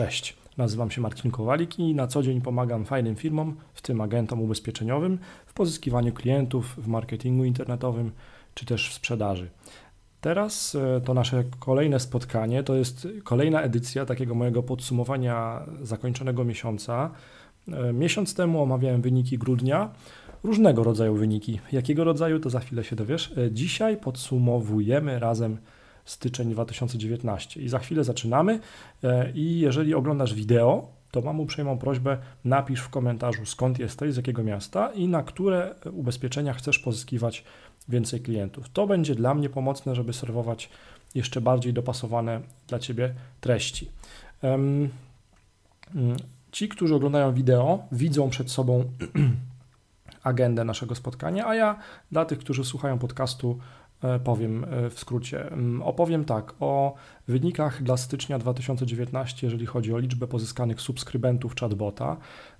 Cześć, nazywam się Marcin Kowalik i na co dzień pomagam fajnym firmom, w tym agentom ubezpieczeniowym, w pozyskiwaniu klientów, w marketingu internetowym czy też w sprzedaży. Teraz e, to nasze kolejne spotkanie, to jest kolejna edycja takiego mojego podsumowania zakończonego miesiąca. E, miesiąc temu omawiałem wyniki grudnia, różnego rodzaju wyniki. Jakiego rodzaju to za chwilę się dowiesz. E, dzisiaj podsumowujemy razem styczeń 2019 i za chwilę zaczynamy. I jeżeli oglądasz wideo, to mam uprzejmą prośbę, napisz w komentarzu skąd jesteś, z jakiego miasta i na które ubezpieczenia chcesz pozyskiwać więcej klientów. To będzie dla mnie pomocne, żeby serwować jeszcze bardziej dopasowane dla Ciebie treści. Mm, ci, którzy oglądają wideo, widzą przed sobą agendę naszego spotkania, a ja dla tych, którzy słuchają podcastu, e, powiem e, w skrócie. Mm, opowiem tak o wynikach dla stycznia 2019, jeżeli chodzi o liczbę pozyskanych subskrybentów chatbota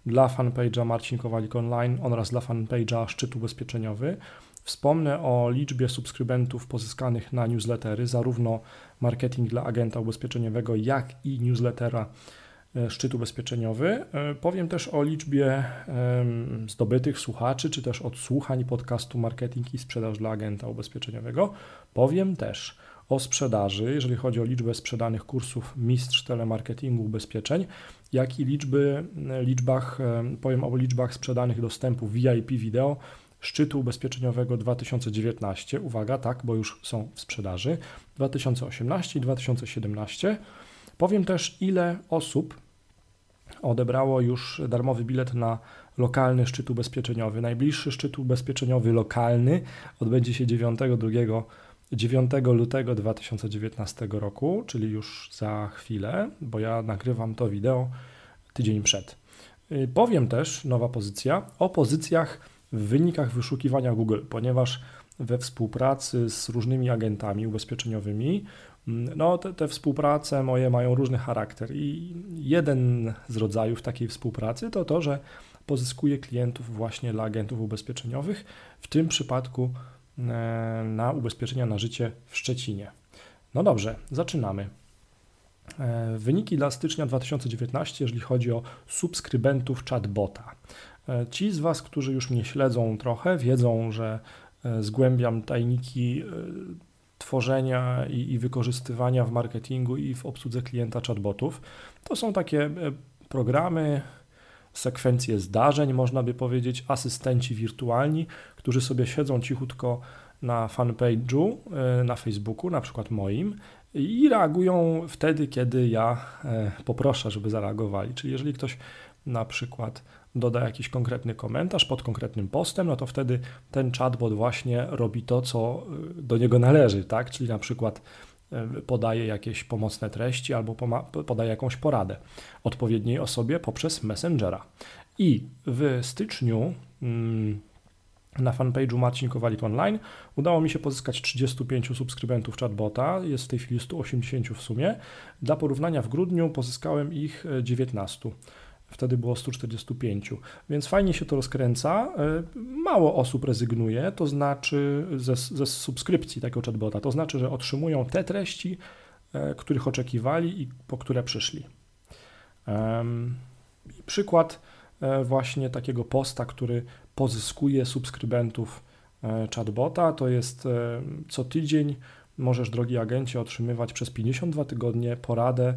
dla fanpage'a Marcin Kowalik Online oraz dla fanpage'a Szczyt Ubezpieczeniowy Wspomnę o liczbie subskrybentów pozyskanych na newslettery, zarówno marketing dla agenta ubezpieczeniowego, jak i newslettera e, szczyt ubezpieczeniowy. E, powiem też o liczbie zdobytych słuchaczy, czy też odsłuchań podcastu Marketing i Sprzedaż dla agenta ubezpieczeniowego. Powiem też o sprzedaży, jeżeli chodzi o liczbę sprzedanych kursów Mistrz Telemarketingu Ubezpieczeń, jak i liczby, liczbach, powiem o liczbach sprzedanych dostępów VIP wideo szczytu ubezpieczeniowego 2019. Uwaga, tak, bo już są w sprzedaży. 2018 i 2017. Powiem też, ile osób odebrało już darmowy bilet na lokalny szczyt ubezpieczeniowy. Najbliższy szczyt ubezpieczeniowy lokalny odbędzie się 9, 2, 9 lutego 2019 roku, czyli już za chwilę, bo ja nagrywam to wideo tydzień przed. Y, powiem też, nowa pozycja, o pozycjach w wynikach wyszukiwania Google, ponieważ we współpracy z różnymi agentami ubezpieczeniowymi, no te, te współprace moje mają różny charakter i jeden z rodzajów takiej współpracy to to, że pozyskuję klientów właśnie dla agentów ubezpieczeniowych, w tym przypadku e, na ubezpieczenia na życie w Szczecinie. No dobrze, zaczynamy. E, wyniki dla stycznia 2019, jeżeli chodzi o subskrybentów chatbota. E, ci z Was, którzy już mnie śledzą trochę, wiedzą, że zgłębiam tajniki tworzenia i, i wykorzystywania w marketingu i w obsłudze klienta chatbotów. To są takie programy, sekwencje zdarzeń, można by powiedzieć, asystenci wirtualni, którzy sobie siedzą cichutko na fanpage'u na Facebooku, na przykład moim, i reagują wtedy, kiedy ja poproszę, żeby zareagowali. Czyli jeżeli ktoś na przykład doda jakiś konkretny komentarz pod konkretnym postem, no to wtedy ten chatbot właśnie robi to, co y, do niego należy, tak? Czyli na przykład y, podaje jakieś pomocne treści albo podaje jakąś poradę odpowiedniej osobie poprzez Messengera. I w styczniu mm, na fanpage'u Marcin Kowalik Online udało mi się pozyskać 35 subskrybentów chatbota, jest w tej chwili 180 w sumie. Dla porównania w grudniu pozyskałem ich 19. Wtedy było 145, więc fajnie się to rozkręca. E, mało osób rezygnuje, to znaczy ze, ze subskrypcji takiego chatbota, to znaczy, że otrzymują te treści, e, których oczekiwali i po które przyszli. Przykład e, właśnie takiego posta, który pozyskuje subskrybentów chatbota, to jest co tydzień możesz, drogi agencie, otrzymywać przez 52 tygodnie poradę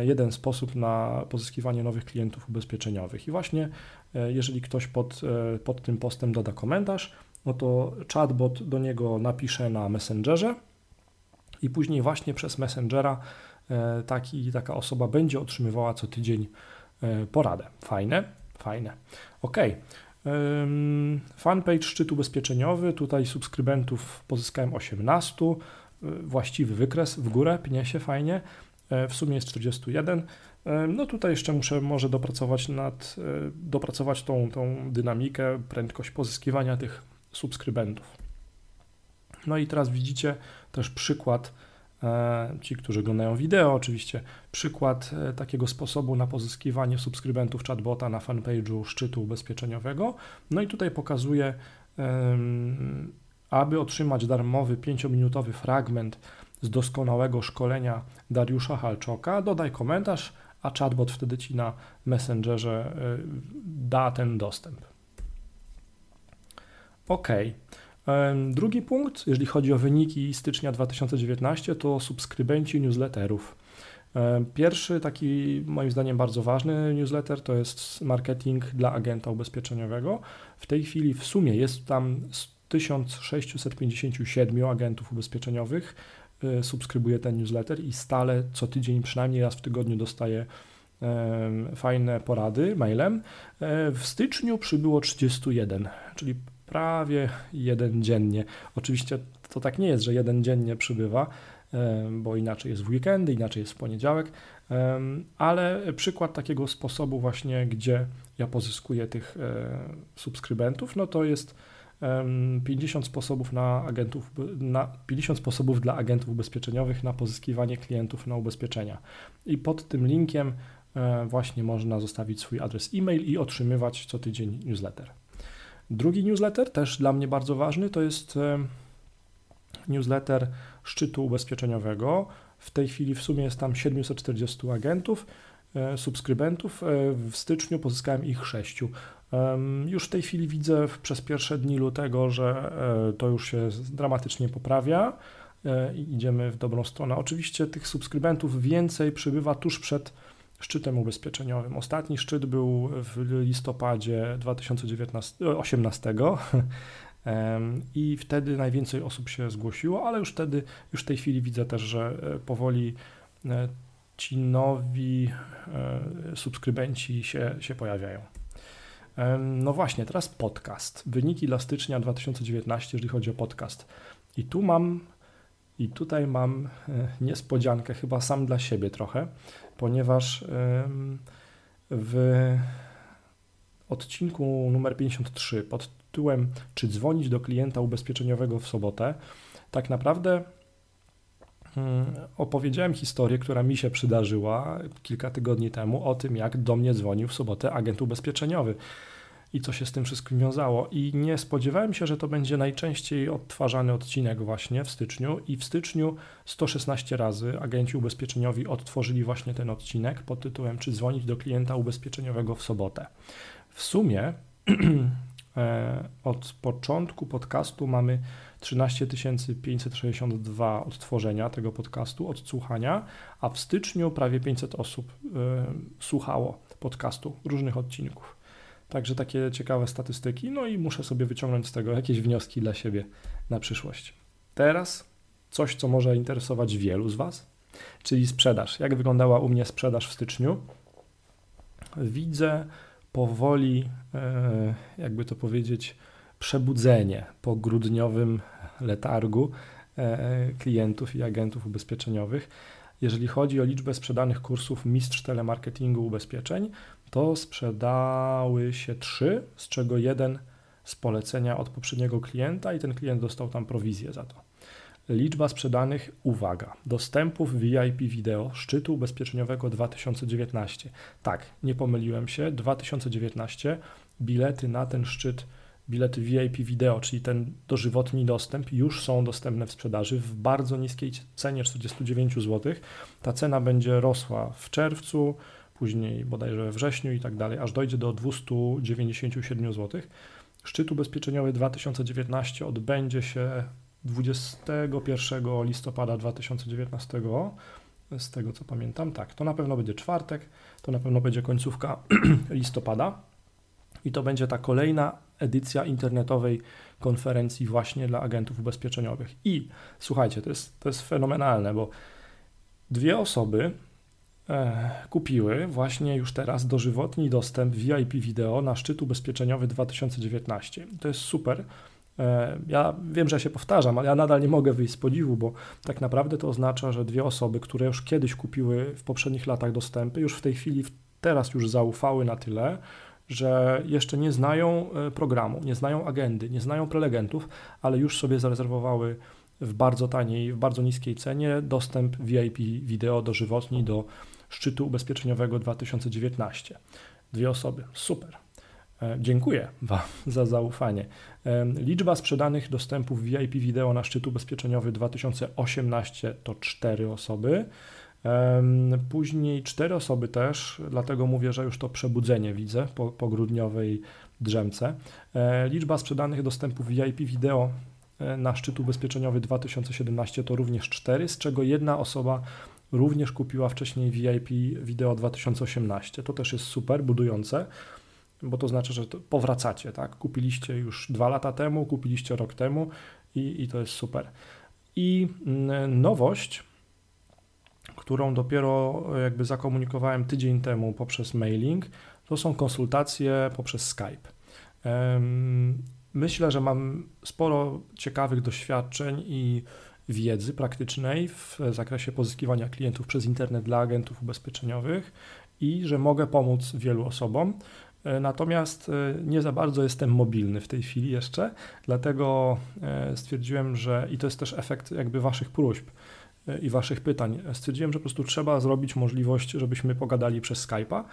jeden sposób na pozyskiwanie nowych klientów ubezpieczeniowych. I właśnie e, jeżeli ktoś pod, e, pod tym postem doda komentarz, no to chatbot do niego napisze na Messengerze i później właśnie przez Messengera e, taki, taka osoba będzie otrzymywała co tydzień poradę. Fajne? Fajne. Ok. Fanpage szczyt ubezpieczeniowy. Tutaj subskrybentów pozyskałem 18. Właściwy wykres w górę, pnie się fajnie. E, w sumie jest 41. E, no tutaj jeszcze muszę może dopracować nad, e, dopracować tą, tą dynamikę, prędkość pozyskiwania tych subskrybentów. No i teraz widzicie też przykład, ci, którzy oglądają wideo, oczywiście przykład takiego sposobu na pozyskiwanie subskrybentów chatbota na fanpage'u szczytu ubezpieczeniowego. No i tutaj pokazuję, aby otrzymać darmowy 5-minutowy fragment z doskonałego szkolenia Dariusza Halczoka. Dodaj komentarz, a chatbot wtedy ci na Messengerze da ten dostęp. OK. Drugi punkt, jeżeli chodzi o wyniki stycznia 2019, to subskrybenci newsletterów. Pierwszy, taki moim zdaniem bardzo ważny newsletter to jest marketing dla agenta ubezpieczeniowego. W tej chwili w sumie jest tam 1657 agentów ubezpieczeniowych e, subskrybuje ten newsletter i stale co tydzień, przynajmniej raz w tygodniu dostaje fajne porady mailem. E, w styczniu przybyło 31, czyli prawie jeden dziennie. Oczywiście to tak nie jest, że jeden dziennie przybywa, bo inaczej jest w weekendy, inaczej jest w poniedziałek, ale przykład takiego sposobu właśnie, gdzie ja pozyskuję tych e, subskrybentów, no to jest 50 sposobów na agentów, na 50 sposobów dla agentów ubezpieczeniowych na pozyskiwanie klientów na ubezpieczenia. I pod tym linkiem e, właśnie można zostawić swój adres e-mail i otrzymywać co tydzień newsletter. Drugi newsletter, też dla mnie bardzo ważny, to jest newsletter szczytu ubezpieczeniowego. W tej chwili w sumie jest tam 740 agentów, e, subskrybentów. E, w styczniu pozyskałem ich 6. Już w tej chwili widzę przez pierwsze dni lutego, że e, to już się dramatycznie poprawia i idziemy w dobrą stronę. Oczywiście tych subskrybentów więcej przybywa tuż przed szczytem ubezpieczeniowym. Ostatni szczyt był w listopadzie 2018 i wtedy najwięcej osób się zgłosiło, ale już wtedy, już w tej chwili widzę też, że e, powoli e, ci nowi e, subskrybenci się, się pojawiają. No właśnie, teraz podcast. Wyniki dla stycznia 2019, jeżeli chodzi o podcast. I tu mam, i tutaj mam niespodziankę, chyba sam dla siebie trochę, ponieważ w odcinku numer 53 pod tytułem Czy dzwonić do klienta ubezpieczeniowego w sobotę, tak naprawdę opowiedziałem historię, która mi się przydarzyła kilka tygodni temu o tym, jak do mnie dzwonił w sobotę agent ubezpieczeniowy i co się z tym wszystkim wiązało. I nie spodziewałem się, że to będzie najczęściej odtwarzany odcinek właśnie w styczniu. I w styczniu 116 razy agenci ubezpieczeniowi odtworzyli właśnie ten odcinek pod tytułem Czy dzwonić do klienta ubezpieczeniowego w sobotę. W sumie E, od początku podcastu mamy 13 562 odtworzenia tego podcastu, odsłuchania, a w styczniu prawie 500 osób e, słuchało podcastu, różnych odcinków. Także takie ciekawe statystyki, no i muszę sobie wyciągnąć z tego jakieś wnioski dla siebie na przyszłość. Teraz coś, co może interesować wielu z Was, czyli sprzedaż. Jak wyglądała u mnie sprzedaż w styczniu? Widzę, powoli, e, jakby to powiedzieć, przebudzenie po grudniowym letargu e, klientów i agentów ubezpieczeniowych. Jeżeli chodzi o liczbę sprzedanych kursów Mistrz Telemarketingu Ubezpieczeń, to sprzedały się trzy, z czego jeden z polecenia od poprzedniego klienta i ten klient dostał tam prowizję za to. Liczba sprzedanych, uwaga, dostępów VIP wideo szczytu ubezpieczeniowego 2019. Tak, nie pomyliłem się, 2019 bilety na ten szczyt, bilety VIP wideo, czyli ten dożywotni dostęp, już są dostępne w sprzedaży w bardzo niskiej cenie 49 zł. Ta cena będzie rosła w czerwcu, później bodajże we wrześniu i tak dalej, aż dojdzie do 297 zł. Szczyt ubezpieczeniowy 2019 odbędzie się 21 listopada 2019, z tego co pamiętam, tak, to na pewno będzie czwartek, to na pewno będzie końcówka listopada i to będzie ta kolejna edycja internetowej konferencji właśnie dla agentów ubezpieczeniowych. I słuchajcie, to jest, to jest fenomenalne, bo dwie osoby e, kupiły właśnie już teraz dożywotni dostęp VIP wideo na szczyt ubezpieczeniowy 2019. To jest super, E, ja wiem, że się powtarzam, ale ja nadal nie mogę wyjść z podziwu, bo tak naprawdę to oznacza, że dwie osoby, które już kiedyś kupiły w poprzednich latach dostępy, już w tej chwili, teraz już zaufały na tyle, że jeszcze nie znają e, programu, nie znają agendy, nie znają prelegentów, ale już sobie zarezerwowały w bardzo taniej, w bardzo niskiej cenie dostęp VIP wideo dożywotni do szczytu ubezpieczeniowego 2019. Dwie osoby, super. E, dziękuję Wam za zaufanie. Liczba sprzedanych dostępów VIP wideo na szczyt ubezpieczeniowy 2018 to 4 osoby. Później cztery osoby też, dlatego mówię, że już to przebudzenie widzę po, po grudniowej drzemce. E, liczba sprzedanych dostępów VIP wideo e, na szczyt ubezpieczeniowy 2017 to również 4, z czego jedna osoba również kupiła wcześniej VIP wideo 2018. To też jest super, budujące, bo to znaczy, że powracacie, tak? Kupiliście już dwa lata temu, kupiliście rok temu i, i to jest super. I mm, nowość, którą dopiero jakby zakomunikowałem tydzień temu poprzez mailing, to są konsultacje poprzez Skype. Myślę, że mam sporo ciekawych doświadczeń i wiedzy praktycznej w zakresie pozyskiwania klientów przez internet dla agentów ubezpieczeniowych i że mogę pomóc wielu osobom. E, natomiast e, nie za bardzo jestem mobilny w tej chwili jeszcze, dlatego e, stwierdziłem, że i to jest też efekt jakby Waszych próśb i Waszych pytań. Stwierdziłem, że po prostu trzeba zrobić możliwość, żebyśmy pogadali przez Skype'a.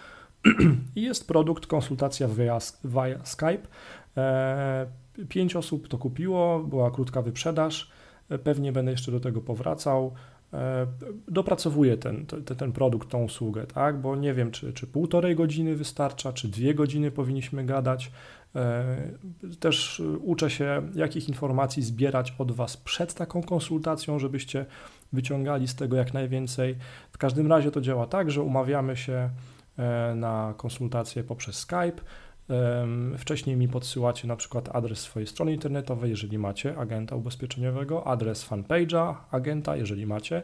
I jest produkt, konsultacja via, via Skype. Pięć osób to kupiło, była krótka wyprzedaż. Pewnie będę jeszcze do tego powracał. E, dopracowuję ten, ten, ten produkt, tą usługę, tak? Bo nie wiem, czy, czy półtorej godziny wystarcza, czy dwie godziny powinniśmy gadać. E, też uczę się, jakich informacji zbierać od Was przed taką konsultacją, żebyście wyciągali z tego jak najwięcej. W każdym razie to działa tak, że umawiamy się e, na konsultację poprzez Skype. Wcześniej mi podsyłacie na przykład adres swojej strony internetowej, jeżeli macie agenta ubezpieczeniowego, adres fanpage'a agenta, jeżeli macie.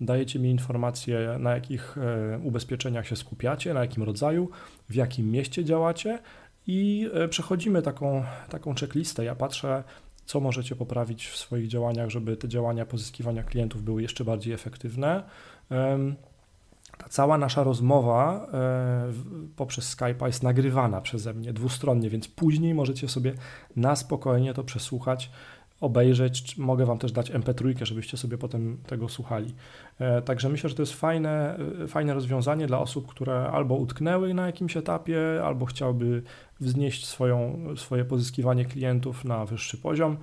Dajecie mi informacje, na jakich e, ubezpieczeniach się skupiacie, na jakim rodzaju, w jakim mieście działacie i e, przechodzimy taką, taką checklistę. Ja patrzę, co możecie poprawić w swoich działaniach, żeby te działania pozyskiwania klientów były jeszcze bardziej efektywne. Ta cała nasza rozmowa e, poprzez Skype'a jest nagrywana przeze mnie dwustronnie, więc później możecie sobie na spokojnie to przesłuchać, obejrzeć. Mogę Wam też dać MP3, żebyście sobie potem tego słuchali. E, także myślę, że to jest fajne, e, fajne rozwiązanie dla osób, które albo utknęły na jakimś etapie, albo chciałyby wznieść swoją, swoje pozyskiwanie klientów na wyższy poziom.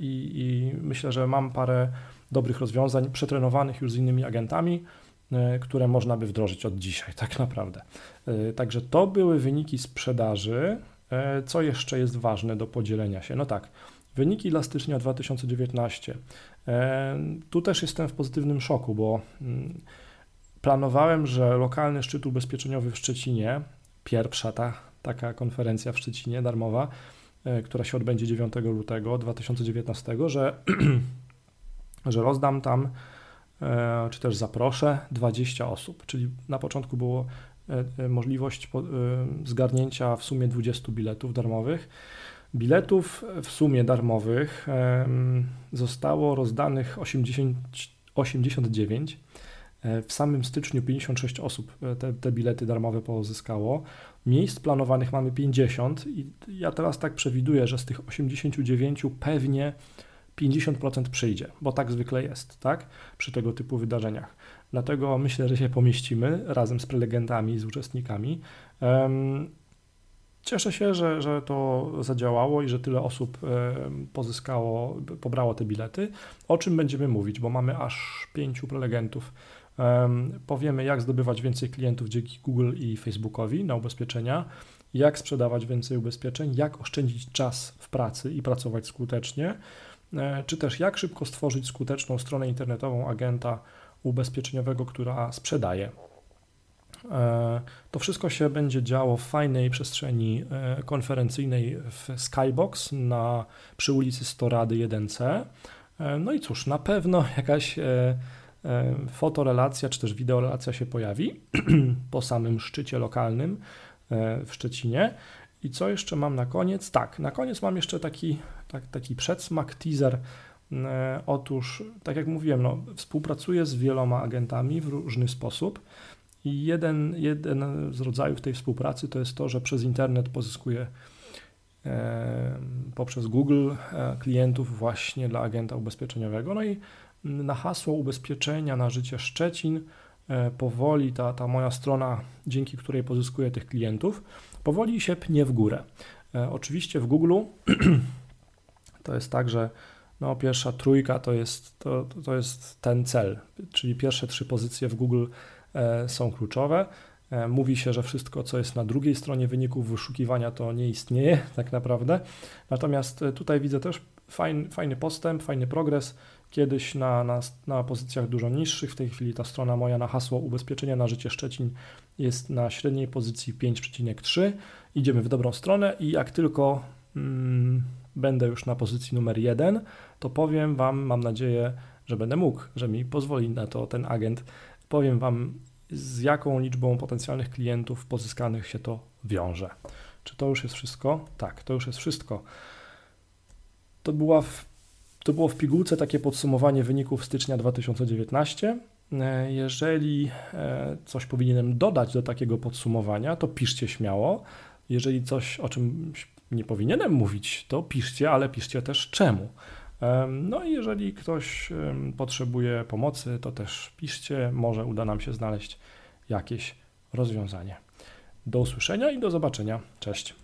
I, I myślę, że mam parę dobrych rozwiązań przetrenowanych już z innymi agentami. E, które można by wdrożyć od dzisiaj, tak naprawdę. E, także to były wyniki sprzedaży. E, co jeszcze jest ważne do podzielenia się? No tak, wyniki dla stycznia 2019. Tu też jestem w pozytywnym szoku, bo mm, planowałem, że lokalny szczyt ubezpieczeniowy w Szczecinie, pierwsza ta taka konferencja w Szczecinie darmowa, która się odbędzie 9 lutego 2019, że, że rozdam tam E, czy też zaproszę 20 osób, czyli na początku było e, e, możliwość zgarnięcia w sumie 20 biletów darmowych. Biletów w sumie darmowych zostało rozdanych 80, 89. W samym styczniu 56 osób te, te bilety darmowe pozyskało. Miejsc planowanych mamy 50 i ja teraz tak przewiduję, że z tych 89 pewnie 50% przyjdzie, bo tak zwykle jest, tak? Przy tego typu wydarzeniach. Dlatego myślę, że się pomieścimy razem z prelegentami, z uczestnikami. Cieszę się, że, że to zadziałało i że tyle osób pozyskało, pobrało te bilety. O czym będziemy mówić, bo mamy aż pięciu prelegentów. Powiemy, jak zdobywać więcej klientów dzięki Google i Facebookowi na ubezpieczenia, jak sprzedawać więcej ubezpieczeń, jak oszczędzić czas w pracy i pracować skutecznie E, czy też jak szybko stworzyć skuteczną stronę internetową agenta ubezpieczeniowego, która sprzedaje. E, to wszystko się będzie działo w fajnej przestrzeni e, konferencyjnej w Skybox na, przy ulicy Storady 1C. No i cóż, na pewno jakaś fotorelacja czy też wideorelacja się pojawi po samym szczycie lokalnym w Szczecinie. I co jeszcze mam na koniec? Tak, na koniec mam jeszcze taki, tak, taki przedsmak, teaser. E, otóż, tak jak mówiłem, no, współpracuję z wieloma agentami w różny sposób. I jeden, jeden z rodzajów tej współpracy to jest to, że przez internet pozyskuję e, poprzez Google e, klientów właśnie dla agenta ubezpieczeniowego. No i na hasło ubezpieczenia na życie Szczecin powoli ta, ta moja strona, dzięki której pozyskuję tych klientów, powoli się pnie w górę. E, oczywiście w Google to jest tak, że No, pierwsza trójka to jest, to, to jest ten cel, czyli pierwsze trzy pozycje w Google e, są kluczowe. E, mówi się, że wszystko, co jest na drugiej stronie wyników wyszukiwania, to nie istnieje tak naprawdę. Natomiast e, tutaj widzę też fajny, fajny postęp, fajny progres. Kiedyś na, na, na pozycjach dużo niższych, w tej chwili ta strona moja na hasło ubezpieczenia na życie Szczecin jest na średniej pozycji 5,3. Idziemy w dobrą stronę i jak tylko mm, będę już na pozycji numer 1, to powiem Wam, mam nadzieję, że będę mógł, że mi pozwoli na to ten agent. Powiem Wam, z jaką liczbą potencjalnych klientów pozyskanych się to wiąże. Czy to już jest wszystko? Tak, to już jest wszystko. To, była w, to było w pigułce takie podsumowanie wyników stycznia 2019. E, jeżeli e, coś powinienem dodać do takiego podsumowania, to piszcie śmiało. Jeżeli coś, o czym nie powinienem mówić, to piszcie, ale piszcie też czemu. No i jeżeli ktoś potrzebuje pomocy, to też piszcie, może uda nam się znaleźć jakieś rozwiązanie. Do usłyszenia i do zobaczenia. Cześć.